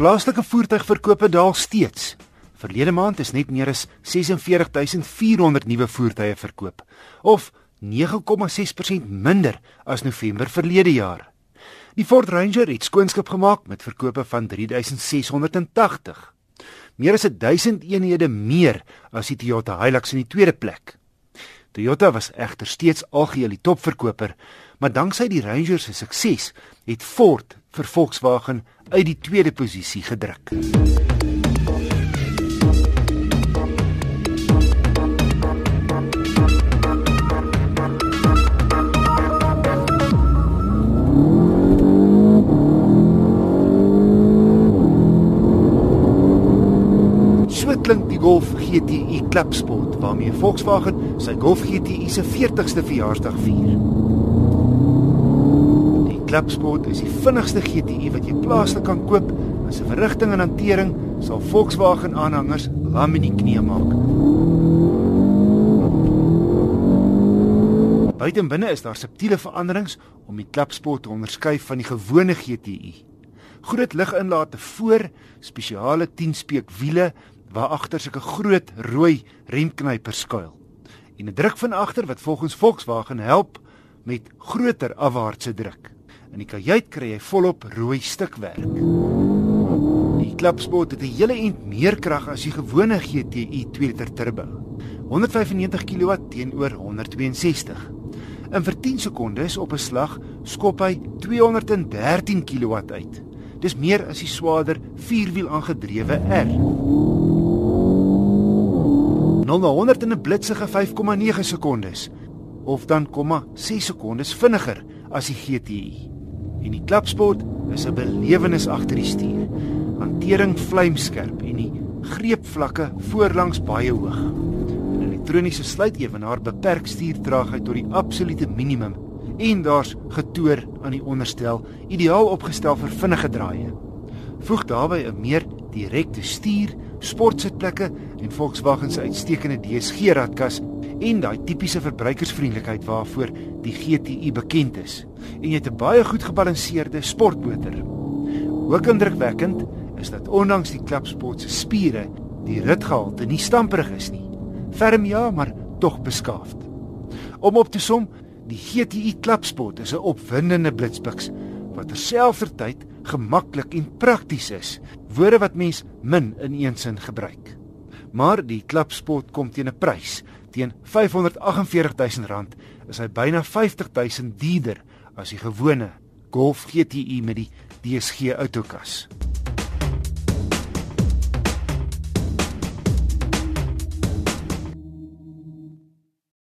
Plaaslike voertuigverkope daal steeds. Verlede maand is net meer as 46400 nuwe voertuie verkoop, of 9,6% minder as November verlede jaar. Die Ford Ranger het skoonskip gemaak met verkope van 3680. Meer as 1000 eenhede meer as die Toyota Hilux in die tweede plek. Toyota was egter steeds algeheel die topverkoper, maar danksy die Ranger se sukses het Ford vir Volkswagen uit die tweede posisie gedruk. Klink die Golf GTI Klapsport waarmee Volkswagen sy Golf GTI se 40ste verjaarsdag vier. Klapsport is die vinnigste GTI wat jy plaaslik kan koop. As 'n verrigting en hantering sal Volkswagen aanhangers lam in die knie maak. Buiten binne is daar subtiele veranderings om die Klapsport te onderskei van die gewone GTI. Groot liginlate voor, spesiale 10-speek wiele waar agter sulke groot rooi remknypers skuil. En 'n druk van agter wat volgens Volkswagen help met groter afwaartse druk. In die kajuit kry jy volop rooi stukwerk. Die klapspot het 'n hele ent meer krag as die gewone GTI 2 liter turbo. 195 kW teenoor 162. In vir 10 sekondes op 'n slag skop hy 213 kW uit. Dis meer as die swaarder vierwiel aangedrewe R. 0 na 100 in 'n blitsige 5,9 sekondes of dan 0,6 sekondes vinniger as die GTI. En die klapspot is 'n belewenis agter die stuur. Hantering vlamskerp en die greepvlakke voorlangs baie hoog. 'n Elektroniese sluitewenaar beperk stuurtraagheid tot die absolute minimum en daar's getoer aan die onderstel, ideaal opgestel vir vinnige draaie. Voeg daarbey 'n meer direkte stuur, sportsitplekke en Volkswagen se uitstekende DSG radkas en daai tipiese verbruikersvriendelikheid waarvoor die GTI bekend is. En jy het 'n baie goed gebalanseerde sportmotor. Ook indrukwekkend is dat ondanks die klapsport se spiere, die ritgehalte nie stamperig is nie. Ferm ja, maar tog beskaafd. Om op te som, die GTI klapsport is 'n opwindende blitspiks wat terselfdertyd gemaklik en prakties is. Woorde wat mens min in een sin gebruik. Maar die klapspot kom teen 'n prys teen R548 000 is hy byna 50 000 duurder as die gewone Golf GTI met die DSG outokas.